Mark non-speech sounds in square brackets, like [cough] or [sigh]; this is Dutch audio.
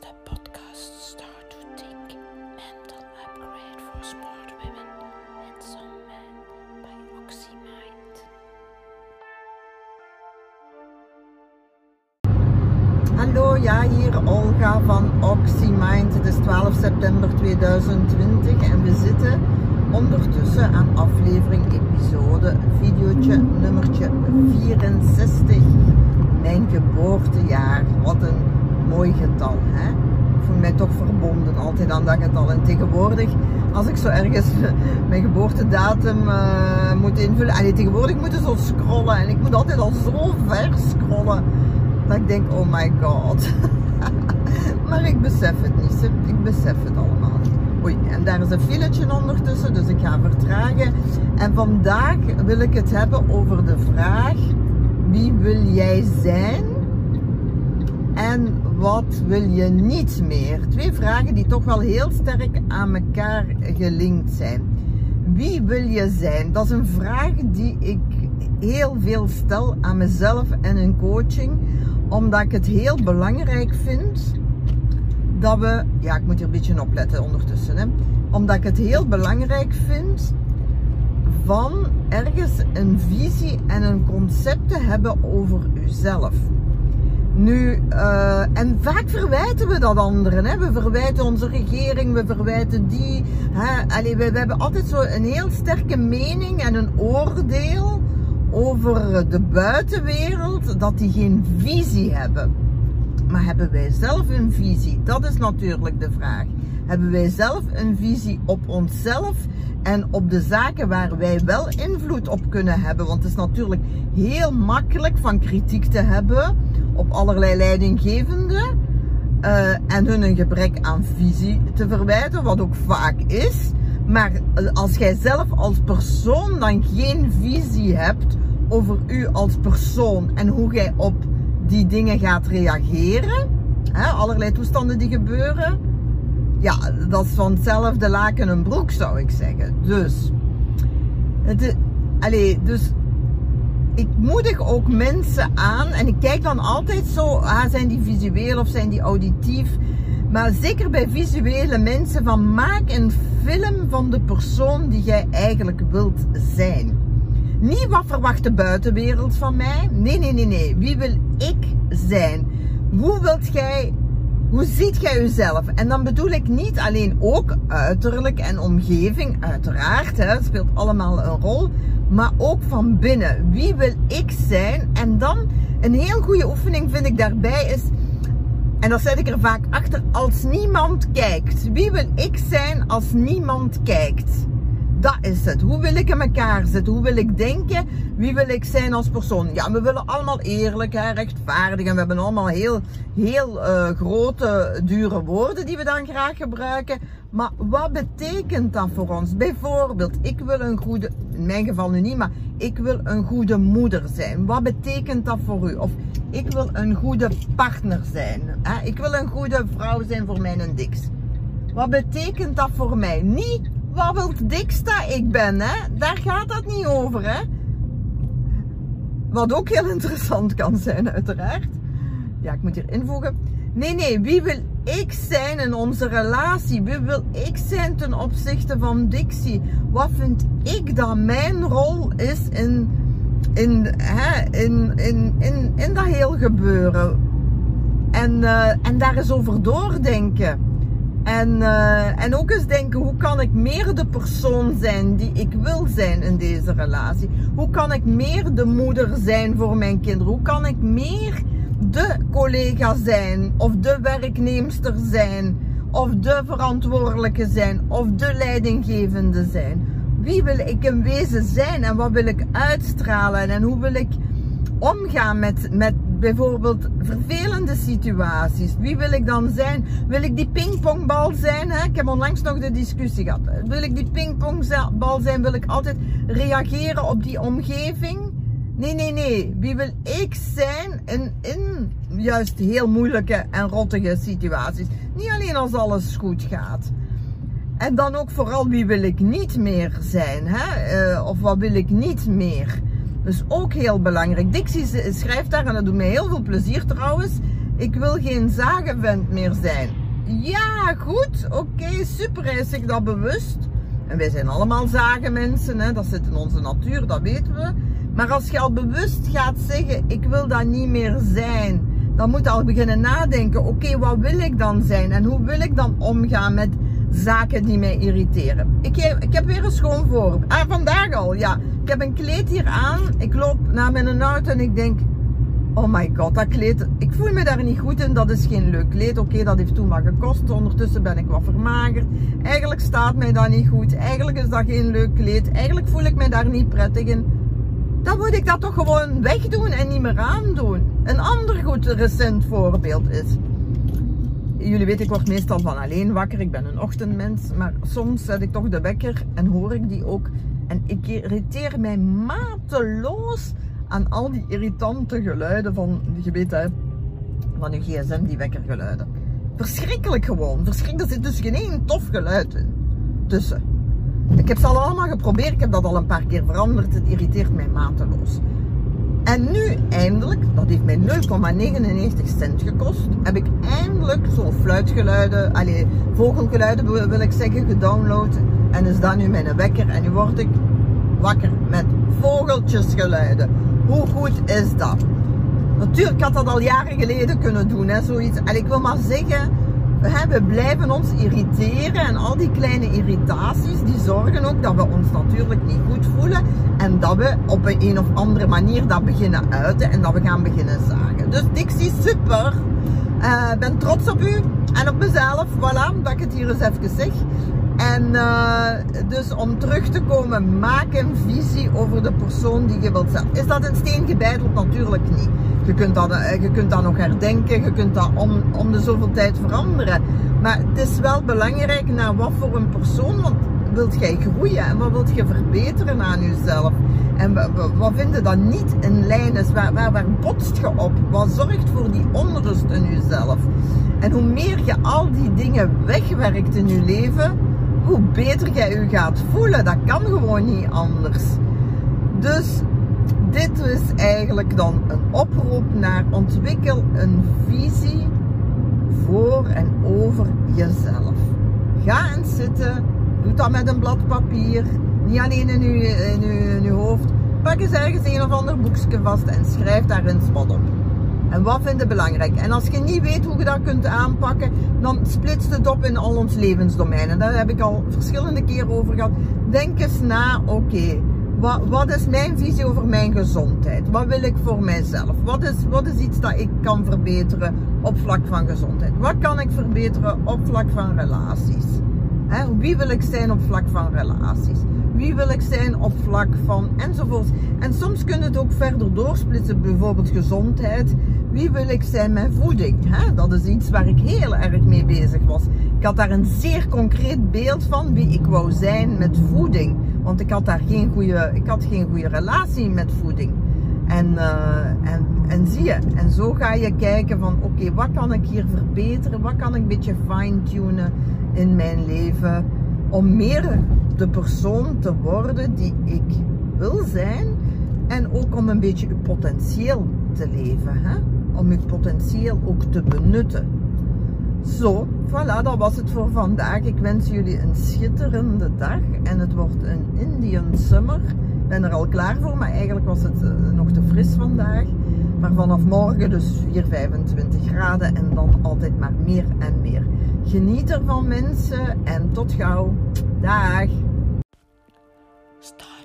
de podcast Start to Think Mental Upgrade for Smart Women and Some Men by OxyMind. Hallo, ja, hier Olga van OxyMind. Het is 12 september 2020 en we zitten ondertussen aan aflevering, episode, videootje nummertje 64. Mijn geboortejaar. Wat een mooi getal, hè? Ik voel mij toch verbonden altijd aan dat getal. En tegenwoordig, als ik zo ergens [laughs] mijn geboortedatum uh, moet invullen. Allee, tegenwoordig moet ik zo scrollen. En ik moet altijd al zo ver scrollen. Dat ik denk, oh my god. [laughs] maar ik besef het niet. Ik besef het allemaal niet. Oei, en daar is een filetje ondertussen, dus ik ga vertragen. En vandaag wil ik het hebben over de vraag: wie wil jij zijn? En wat wil je niet meer? Twee vragen die toch wel heel sterk aan elkaar gelinkt zijn. Wie wil je zijn? Dat is een vraag die ik heel veel stel aan mezelf en in coaching, omdat ik het heel belangrijk vind dat we, ja, ik moet hier een beetje opletten ondertussen, hè, omdat ik het heel belangrijk vind van ergens een visie en een concept te hebben over uzelf. Nu, uh, en vaak verwijten we dat anderen. Hè? We verwijten onze regering, we verwijten die. Hè? We, we hebben altijd zo een heel sterke mening en een oordeel over de buitenwereld, dat die geen visie hebben. Maar hebben wij zelf een visie? Dat is natuurlijk de vraag. Hebben wij zelf een visie op onszelf en op de zaken waar wij wel invloed op kunnen hebben? Want het is natuurlijk heel makkelijk van kritiek te hebben op allerlei leidinggevenden uh, en hun een gebrek aan visie te verwijten, wat ook vaak is. Maar als jij zelf als persoon dan geen visie hebt over u als persoon en hoe jij op die dingen gaat reageren, hè, allerlei toestanden die gebeuren, ja, dat is van hetzelfde laken een broek zou ik zeggen. Dus, het, dus ik moedig ook mensen aan en ik kijk dan altijd zo, ah, zijn die visueel of zijn die auditief? Maar zeker bij visuele mensen van maak een film van de persoon die jij eigenlijk wilt zijn. Niet wat verwacht de buitenwereld van mij. Nee, nee, nee, nee. Wie wil ik zijn? Hoe wilt hoe ziet jij jezelf? En dan bedoel ik niet alleen ook uiterlijk en omgeving, uiteraard, hè, speelt allemaal een rol. Maar ook van binnen. Wie wil ik zijn? En dan een heel goede oefening vind ik daarbij is, en dat zet ik er vaak achter, als niemand kijkt. Wie wil ik zijn als niemand kijkt? Dat is het. Hoe wil ik in elkaar zitten? Hoe wil ik denken? Wie wil ik zijn als persoon? Ja, we willen allemaal eerlijk, hè, rechtvaardig. En we hebben allemaal heel, heel uh, grote, dure woorden die we dan graag gebruiken. Maar wat betekent dat voor ons? Bijvoorbeeld, ik wil een goede, in mijn geval nu niet, maar ik wil een goede moeder zijn. Wat betekent dat voor u? Of ik wil een goede partner zijn. Hè? Ik wil een goede vrouw zijn voor mijn diks. Wat betekent dat voor mij? Niet wil diksta ik ben, hè? Daar gaat dat niet over, hè? Wat ook heel interessant kan zijn, uiteraard. Ja, ik moet hier invoegen. Nee, nee, wie wil ik zijn in onze relatie? Wie wil ik zijn ten opzichte van Dixie? Wat vind ik dat mijn rol is in, in, hè, in, in, in, in dat heel gebeuren? En, uh, en daar eens over doordenken. En, uh, en ook eens denken, hoe kan ik meer de persoon zijn die ik wil zijn in deze relatie? Hoe kan ik meer de moeder zijn voor mijn kinderen? Hoe kan ik meer de collega zijn? Of de werknemster zijn? Of de verantwoordelijke zijn? Of de leidinggevende zijn? Wie wil ik in wezen zijn? En wat wil ik uitstralen? En hoe wil ik omgaan met, met bijvoorbeeld vervelende situaties. Wie wil ik dan zijn? Wil ik die pingpongbal zijn? Hè? Ik heb onlangs nog de discussie gehad. Wil ik die pingpongbal zijn? Wil ik altijd reageren op die omgeving? Nee, nee, nee. Wie wil ik zijn in, juist heel moeilijke en rottige situaties? Niet alleen als alles goed gaat. En dan ook vooral wie wil ik niet meer zijn? Hè? Uh, of wat wil ik niet meer? Dus ook heel belangrijk. Dixie schrijft daar, en dat doet mij heel veel plezier trouwens. Ik wil geen zagenvent meer zijn. Ja, goed, oké, super, hij is zich dat bewust. En wij zijn allemaal zagenmensen, hè? dat zit in onze natuur, dat weten we. Maar als je al bewust gaat zeggen, ik wil dat niet meer zijn, dan moet je al beginnen nadenken, oké, wat wil ik dan zijn? En hoe wil ik dan omgaan met zaken die mij irriteren? Ik, ik heb weer een schoon voor. Ah, vandaag al, ja. Ik heb een kleed hier aan, ik loop naar mijn auto en ik denk, oh my god, dat kleed, ik voel me daar niet goed in, dat is geen leuk kleed. Oké, dat heeft toen wat gekost, ondertussen ben ik wat vermagerd. Eigenlijk staat mij dat niet goed, eigenlijk is dat geen leuk kleed, eigenlijk voel ik me daar niet prettig in. Dan moet ik dat toch gewoon wegdoen en niet meer aandoen. Een ander goed recent voorbeeld is, jullie weten, ik word meestal van alleen wakker, ik ben een ochtendmens, maar soms zet ik toch de wekker en hoor ik die ook. En ik irriteer mij mateloos aan al die irritante geluiden van, je weet van je gsm, die wekkergeluiden. Verschrikkelijk gewoon. Verschrikkelijk. Er zit dus geen één tof geluid in. tussen. Ik heb ze al allemaal geprobeerd. Ik heb dat al een paar keer veranderd. Het irriteert mij mateloos. En nu eindelijk, dat heeft mij 0,99 cent gekost, heb ik eindelijk zo'n fluitgeluiden, allez, vogelgeluiden wil ik zeggen, gedownload. En is dat nu mijn wekker en nu word ik wakker met vogeltjesgeluiden. Hoe goed is dat? Natuurlijk had dat al jaren geleden kunnen doen, hè, zoiets. En ik wil maar zeggen, we blijven ons irriteren en al die kleine irritaties, die zorgen ook dat we ons natuurlijk niet goed voelen en dat we op een, een of andere manier dat beginnen uiten en dat we gaan beginnen zagen. Dus Dixie, super! Ik uh, ben trots op u en op mezelf, voilà, dat ik het hier eens even zeg. En uh, dus om terug te komen, maak een visie over de persoon die je wilt zijn. Is dat een steen gebeiteld? Natuurlijk niet. Je kunt, dat, uh, je kunt dat nog herdenken, je kunt dat om, om de zoveel tijd veranderen. Maar het is wel belangrijk naar wat voor een persoon, want wilt jij groeien en wat wilt je verbeteren aan jezelf? En wat vinden dat niet in lijn? Waar, waar, waar botst je op? Wat zorgt voor die onrust in jezelf? En hoe meer je al die dingen wegwerkt in je leven, hoe beter jij je gaat voelen. Dat kan gewoon niet anders. Dus dit is eigenlijk dan een oproep naar ontwikkel een visie voor en over jezelf. Ga eens zitten, doe dat met een blad papier, niet alleen in je, in uw, in uw hoofd. Pak eens ergens een of ander boekje vast en schrijf daar eens wat op. En wat vind je belangrijk? En als je niet weet hoe je dat kunt aanpakken, dan splitst het op in al ons levensdomeinen. Daar heb ik al verschillende keren over gehad. Denk eens na, oké, wat, wat, is mijn visie over mijn gezondheid? Wat wil ik voor mijzelf? Wat is, wat is iets dat ik kan verbeteren op vlak van gezondheid? Wat kan ik verbeteren op vlak van relaties? wie wil ik zijn op vlak van relaties? Wie wil ik zijn op vlak van enzovoorts. En soms kun je het ook verder doorsplitsen, bijvoorbeeld gezondheid. Wie wil ik zijn met voeding? Dat is iets waar ik heel erg mee bezig was. Ik had daar een zeer concreet beeld van wie ik wou zijn met voeding. Want ik had daar geen goede, ik had geen goede relatie met voeding. En, en, en zie je, en zo ga je kijken van oké, wat kan ik hier verbeteren? Wat kan ik een beetje fine-tunen in mijn leven? Om meer de persoon te worden die ik wil zijn. En ook om een beetje uw potentieel te leven. Hè? Om uw potentieel ook te benutten. Zo, voilà, dat was het voor vandaag. Ik wens jullie een schitterende dag. En het wordt een Indian summer. Ik ben er al klaar voor, maar eigenlijk was het uh, nog te fris vandaag. Maar vanaf morgen dus 4, 25 graden en dan altijd maar meer en meer. Geniet ervan mensen en tot gauw. Dag! Stop.